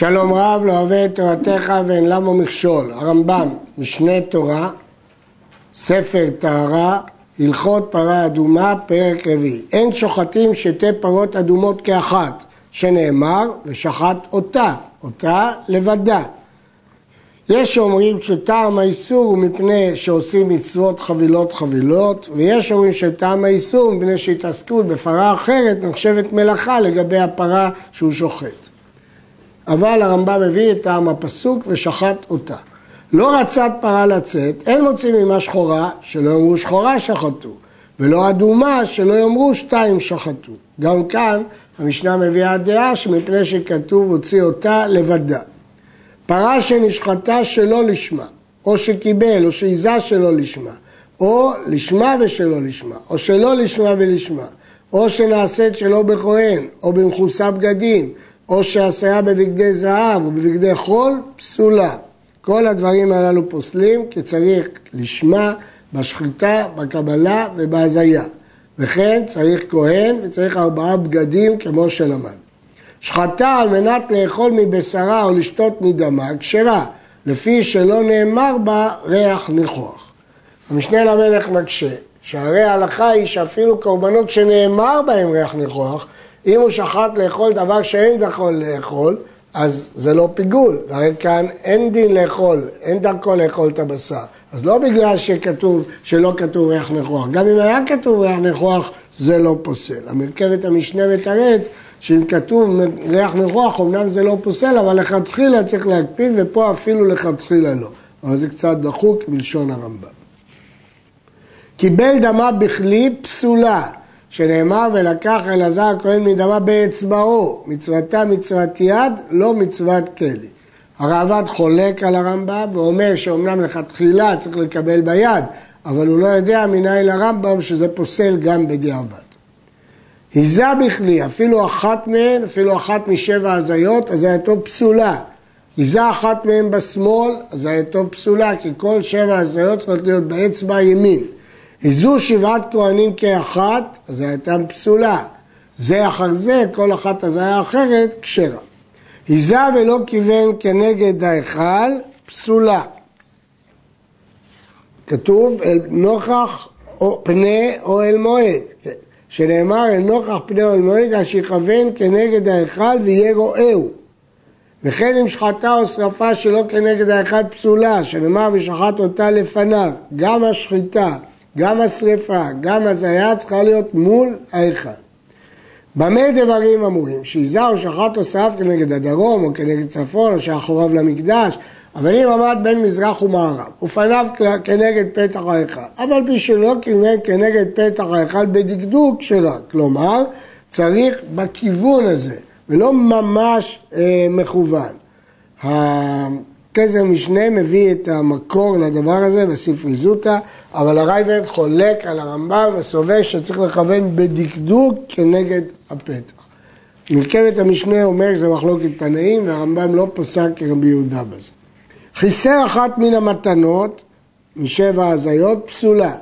שלום רב לא אוהב את תורתך ואין למה מכשול. הרמב"ם, משנה תורה, ספר טהרה, הלכות פרה אדומה, פרק רביעי. אין שוחטים שתי פרות אדומות כאחת, שנאמר ושחט אותה, אותה לבדה. יש שאומרים שטעם האיסור הוא מפני שעושים מצוות חבילות חבילות, ויש שאומרים שטעם האיסור מפני שהתעסקות בפרה אחרת נחשבת מלאכה לגבי הפרה שהוא שוחט. אבל הרמב"ם מביא את טעם הפסוק ושחט אותה. לא רצת פרה לצאת, אין מוצאים ממה שחורה, שלא יאמרו שחורה שחטו, ולא אדומה, שלא יאמרו שתיים שחטו. גם כאן המשנה מביאה דעה שמפני שכתוב הוציא אותה לבדה. פרה שנשחטה שלא לשמה, או שקיבל, או שעיזה שלא לשמה, או לשמה ושלא לשמה, או שלא לשמה ולשמה, או שנעשית שלא בכהן, או במכוסה בגדים, או שעשיה בבגדי זהב או בבגדי חול, פסולה. כל הדברים הללו פוסלים כי צריך לשמה בשחיטה, בקבלה ובהזיה. וכן צריך כהן וצריך ארבעה בגדים כמו שלמד. שחטה על מנת לאכול מבשרה או לשתות מדמה, כשרה, לפי שלא נאמר בה ריח ניחוח. המשנה למלך מקשה, שהרי ההלכה היא שאפילו קורבנות שנאמר בהם ריח ניחוח, אם הוא שחט לאכול דבר שאין יכול לאכול, אז זה לא פיגול, והרי כאן אין דין לאכול, אין דרכו לאכול את הבשר. אז לא בגלל שכתוב, שלא כתוב ריח ניחוח, גם אם היה כתוב ריח ניחוח, זה לא פוסל. המרכבת המשנה מתרץ שאם כתוב ריח ניחוח, אמנם זה לא פוסל, אבל לכתחילה צריך להקפיד, ופה אפילו לכתחילה לא. אבל זה קצת דחוק בלשון הרמב"ם. קיבל דמה בכלי פסולה, שנאמר ולקח אלעזר הכהן מדמה באצבעו, מצוותה מצוות יד, לא מצוות כלי. הרעב"ד חולק על הרמב"ם ואומר שאומנם לכתחילה צריך לקבל ביד, אבל הוא לא יודע מנין לרמב"ם שזה פוסל גם בדיעבד. היזה בכלי, אפילו אחת מהן, אפילו אחת משבע הזיות, הזייתו פסולה. היזה אחת מהן בשמאל, הזייתו פסולה, כי כל שבע הזיות צריכות להיות באצבע ימין. היזו שבעת כהנים כאחת, אז הייתה פסולה. זה אחר זה, כל אחת הזיה אחרת, כשרה. היזה ולא כיוון כנגד ההיכל, פסולה. כתוב אל נוכח או פני או אל מועד, שנאמר אל נוכח פני אל מועד, אז שיכוון כנגד ההיכל ויהיה רועהו. וכן אם שחטה או שרפה שלא כנגד ההיכל פסולה, שנאמר ושחט אותה לפניו, גם השחיטה גם השריפה, גם הזיה צריכה להיות מול ההיכל. במה דברים אמורים? שעיזה או שחט או שרף כנגד הדרום או כנגד צפון או שאחוריו למקדש, אבל אם עמד בין מזרח ומערב ופניו כנגד פתח ההיכל, אבל שלא כיוון כנגד פתח ההיכל בדקדוק שלה, כלומר צריך בכיוון הזה ולא ממש אה, מכוון. כסר משנה מביא את המקור לדבר הזה בספרי זוטה, אבל הרייבד חולק על הרמב"ם וסובר שצריך לכוון בדקדוק כנגד הפתח. מרכבת המשנה אומר שזה מחלוקת תנאים והרמב"ם לא פסק כרבי יהודה בזה. חיסר אחת מן המתנות, משבע הזיות, פסולה.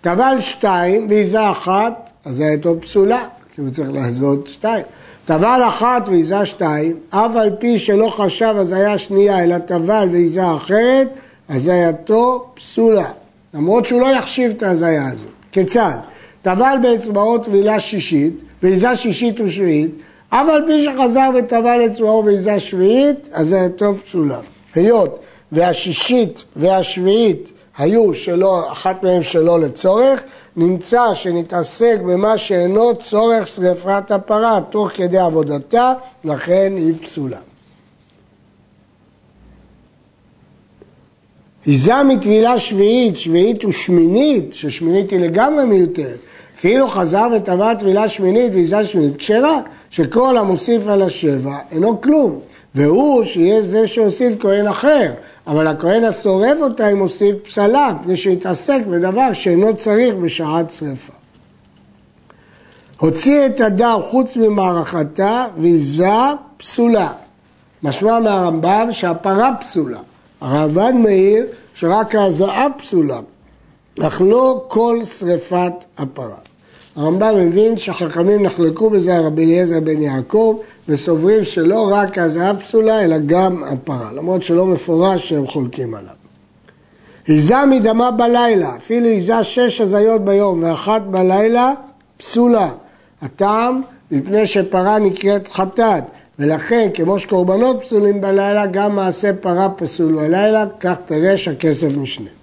טבל שתיים ועיזה אחת, הזייתו פסולה, כי הוא צריך להזות שתיים. טבל אחת ועיזה שתיים, אף על פי שלא חשב הזיה שנייה, אלא טבל ועיזה אחרת, הזייתו פסולה. למרות שהוא לא יחשיב את ההזיה הזאת. כיצד? טבל באצבעו טבילה שישית, ועיזה שישית ושביעית, אף על פי שחזר וטבל אצבעו ועיזה שביעית, הזייתו פסולה. היות והשישית והשביעית היו שלא, אחת מהן שלא לצורך, נמצא שנתעסק במה שאינו צורך שרפת הפרה תוך כדי עבודתה, לכן היא פסולה. היזה מטבילה שביעית, שביעית ושמינית, ששמינית היא לגמרי מיותרת, אפילו חזר וטבע טבילה שמינית והיזה שמינית, כשרה, שכל המוסיף על השבע אינו כלום, והוא שיהיה זה שהוסיף כהן אחר, אבל הכהן השורף אותה אם מוסיף פסלה, כדי שיתעסק בדבר שאינו צריך בשעת שרפה. הוציא את הדר חוץ ממערכתה ויזה פסולה. משמע מהרמב"ם שהפרה פסולה. הרמב"ן מעיר שרק ההזעה פסולה, אך לא כל שרפת הפרה. הרמב"ם מבין שהחכמים נחלקו בזה רבי אליעזר בן יעקב וסוברים שלא רק הזהב פסולה אלא גם הפרה, למרות שלא מפורש שהם חולקים עליו. היזה מדמה בלילה, אפילו היזה שש הזיות ביום ואחת בלילה, פסולה. הטעם, מפני שפרה נקראת חטאת, ולכן כמו שקורבנות פסולים בלילה, גם מעשה פרה פסול בלילה, כך פירש הכסף משנה.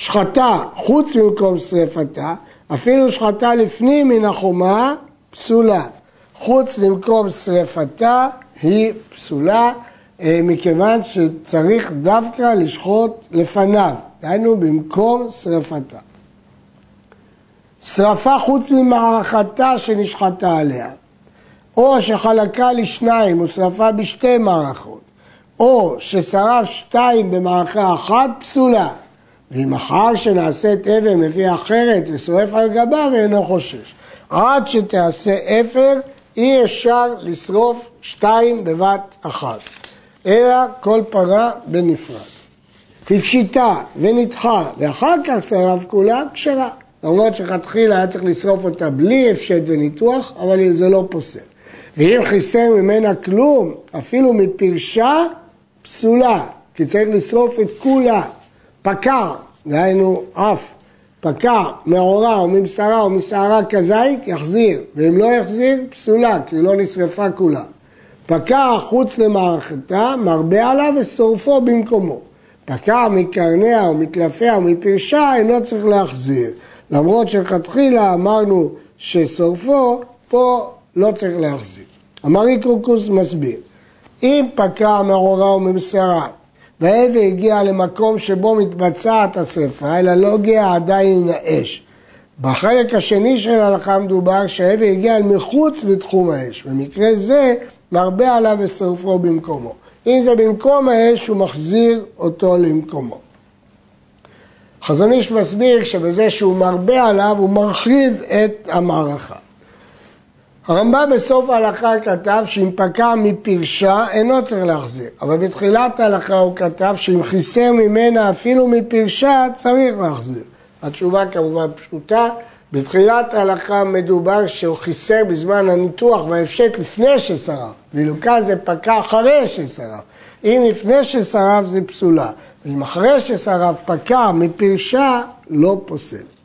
שחטה חוץ ממקום שרפתה, אפילו שחטה לפנים מן החומה, פסולה. חוץ למקום שרפתה היא פסולה, אה, מכיוון שצריך דווקא לשחוט לפניו, דהיינו במקום שרפתה. שרפה חוץ ממערכתה שנשחטה עליה, או שחלקה לשניים ושרפה בשתי מערכות, או ששרף שתיים במערכה אחת, פסולה. ואם אחר שנעשית אבן מביא אחרת ושורף על גבה ואינו חושש. עד שתעשה אפר אי אפשר לשרוף שתיים בבת אחת, אלא כל פרה בנפרד. הפשיטה ונדחה ואחר כך שרף כולה, כשרה. למרות שכתחילה היה צריך לשרוף אותה בלי הפשט וניתוח, אבל זה לא פוסל. ואם חיסר ממנה כלום, אפילו מפרשה, פסולה, כי צריך לשרוף את כולה. פקע, דהיינו אף, פקע מעורה או מבשרה או משערה כזית, יחזיר, ואם לא יחזיר, פסולה, כי היא לא נשרפה כולה. פקע חוץ למערכתה, מרבה עליו ושורפו במקומו. פקע מקרניה או מקלפיה או מפרשה, אינו צריך להחזיר. למרות שלכתחילה אמרנו ששורפו, פה לא צריך להחזיר. אמרי קורקוס מסביר, אם פקע מעורה או והעבר הגיע למקום שבו מתבצעת השרפה, אלא לא הגיע עדיין האש. בחלק השני של ההלכה מדובר שהעבר הגיע מחוץ לתחום האש. במקרה זה מרבה עליו ושרפו במקומו. אם זה במקום האש, הוא מחזיר אותו למקומו. חזון איש מסביר שבזה שהוא מרבה עליו, הוא מרחיב את המערכה. הרמב"ם בסוף ההלכה כתב שאם פקע מפרשה אינו צריך להחזיר, אבל בתחילת ההלכה הוא כתב שאם חיסר ממנה אפילו מפרשה צריך להחזיר. התשובה כמובן פשוטה, בתחילת ההלכה מדובר שהוא חיסר בזמן הניתוח וההפשט לפני ששרף, ואילו כאן זה פקע אחרי ששרף. אם לפני ששרף זה פסולה, ואם אחרי ששרף פקע מפרשה לא פוסל.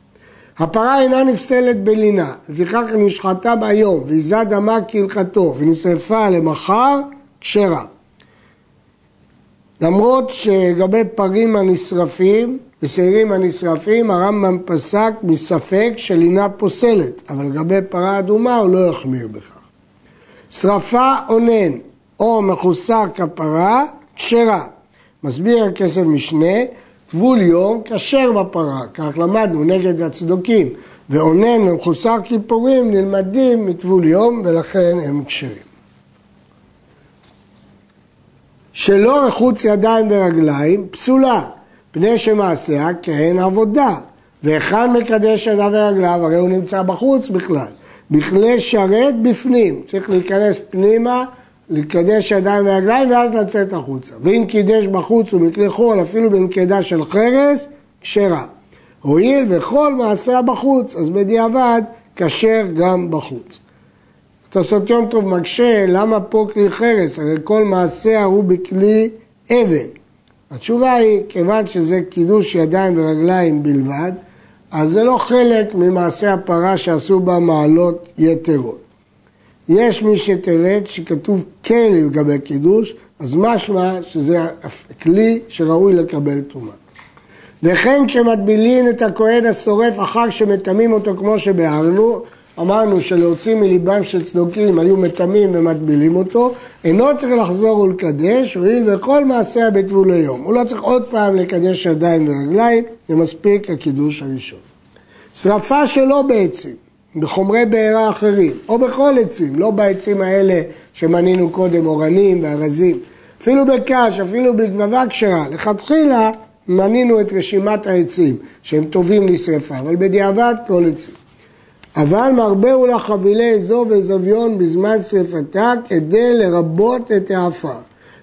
הפרה אינה נפסלת בלינה, לפיכך נשחטה ביום, ועיזה דמה כהלכתו, ונשרפה למחר, כשרה. למרות שלגבי פרים הנשרפים ושעירים הנשרפים, הרמב"ם פסק מספק שלינה פוסלת, אבל לגבי פרה אדומה הוא לא יחמיר בכך. שרפה אונן או מחוסר כפרה, כשרה. מסביר הכסף משנה, טבול יום כשר בפרה, כך למדנו נגד הצדוקים, ואונן ומחוסר כיפורים נלמדים מטבול יום ולכן הם כשרים. שלא רחוץ ידיים ורגליים, פסולה, פני שמעשיה כהן עבודה. והיכן מקדש ידיו ורגליו? הרי הוא נמצא בחוץ בכלל. בכלי שרת בפנים, צריך להיכנס פנימה לקדש ידיים ורגליים ואז לצאת החוצה. ואם קידש בחוץ ומכלי חול, אפילו במקדה של חרס, כשרה. הואיל וכל מעשה בחוץ, אז בדיעבד כשר גם בחוץ. תוספות יום טוב מקשה, למה פה כלי חרס? הרי כל מעשה הוא בכלי אבן. התשובה היא, כיוון שזה קידוש ידיים ורגליים בלבד, אז זה לא חלק ממעשה הפרה שעשו בה מעלות יתרות. יש מי שתרד שכתוב כן לגבי קידוש, אז משמע שזה כלי שראוי לקבל טומאה. וכן כשמטבילין את הכהן השורף אחר שמטמאים אותו כמו שביארנו, אמרנו שלהוציא מליבם של צדוקים היו מטמאים ומטבילים אותו, אינו צריך לחזור ולקדש, הואיל וכל מעשה בטבול היום. הוא לא צריך עוד פעם לקדש ידיים ורגליים, זה מספיק הקידוש הראשון. שרפה שלא בעצים, בחומרי בעירה אחרים, או בכל עצים, לא בעצים האלה שמנינו קודם, אורנים וארזים. אפילו בקש, אפילו בגבבה כשרה. לכתחילה מנינו את רשימת העצים שהם טובים לשרפה, אבל בדיעבד כל עצים. אבל מרבה לה חבילי אזוב ויון בזמן שרפתה כדי לרבות את העפר.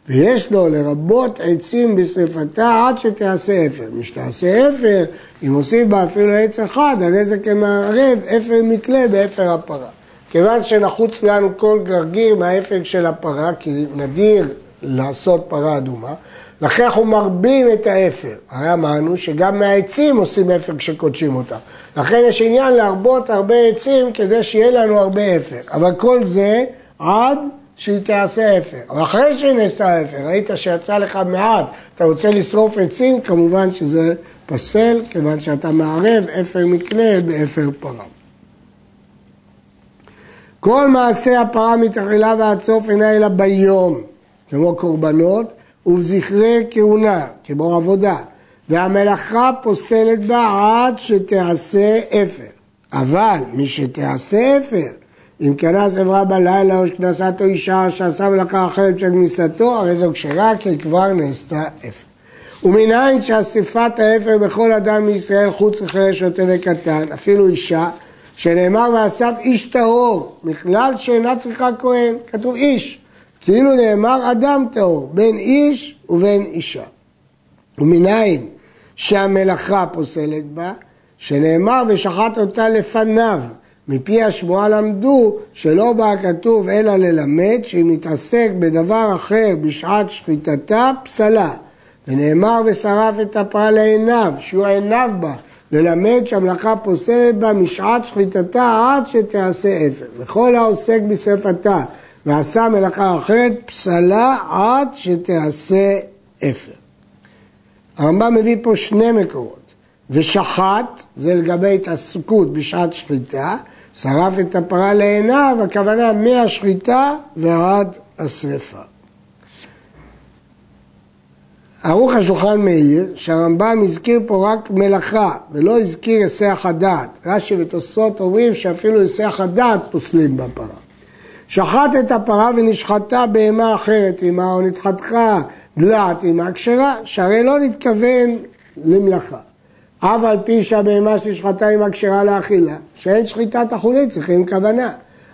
ויש לו לרבות עצים בשרפתה עד שתעשה אפר. משתעשה אפר, אם עושים בה אפילו עץ אחד, זה כמערב אפר מקלה באפר הפרה. כיוון שנחוץ לנו כל גרגיר מהאפר של הפרה, כי נדיר לעשות פרה אדומה, לכן אנחנו מרבים את האפר. הרי אמרנו שגם מהעצים עושים אפר כשקודשים אותם. לכן יש עניין להרבות הרבה עצים כדי שיהיה לנו הרבה אפר. אבל כל זה עד שהיא תעשה אפר. אבל אחרי שהיא נעשתה אפר, ראית שיצא לך מעט, אתה רוצה לשרוף עצים, כמובן שזה פסל, כיוון שאתה מערב אפר מקלה באפר פרה. כל מעשה הפרה מתחילה ועד סוף אינה אלא ביום, כמו קורבנות, ובזכרי כהונה, כמו עבודה, והמלאכה פוסלת בה עד שתעשה אפר. אבל מי שתעשה אפר, אם כנס עברה בלילה או שכנסתו אישה שעשה מלאכה אחרת של כניסתו, הרי זו כשרה כי כבר נעשתה אפר. ומנין שאספת האפר בכל אדם מישראל חוץ לחיי שוטה וקטן, אפילו אישה, שנאמר ואסף איש טהור, מכלל שאינה צריכה כהן, כתוב איש, כאילו נאמר אדם טהור, בין איש ובין אישה. ומנין שהמלאכה פוסלת בה, שנאמר ושחט אותה לפניו, מפי השמועה למדו שלא בא כתוב אלא ללמד שאם נתעסק בדבר אחר בשעת שחיטתה, פסלה. ונאמר ושרף את הפרה לעיניו, שהוא עיניו בה, ללמד שהמלאכה פוסלת בה משעת שחיטתה עד שתעשה אפר. וכל העוסק בשרפתה ועשה מלאכה אחרת, פסלה עד שתעשה אפר. הרמב"ם מביא פה שני מקורות. ושחט, זה לגבי התעסקות בשעת שחיטה, שרף את הפרה לעיניו, הכוונה מהשחיטה ועד השרפה. ערוך השולחן מאיר, שהרמב"ם הזכיר פה רק מלאכה ולא הזכיר היסח הדעת. רש"י ותוספות אומרים שאפילו היסח הדעת פוסלים בפרה. שחט את הפרה ונשחטה בהמה אחרת עמה או נתחתך דלעת עמה כשרה, שהרי לא נתכוון למלאכה. אף על פי שהבהמה שנשחטה עמה כשרה לאכילה, שאין שחיטת החולית צריכים כוונה.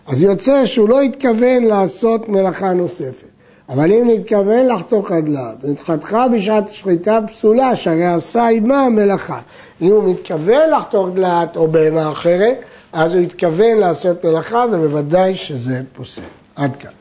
אז יוצא שהוא לא התכוון לעשות מלאכה נוספת. אבל אם נתכוון לחתוך הדלת, נתחתך בשעת שחיטה פסולה, שהרי עשה עימה מלאכה. אם הוא מתכוון לחתוך דלת או בהמה אחרת, אז הוא התכוון לעשות מלאכה, ובוודאי שזה פוסל. עד כאן.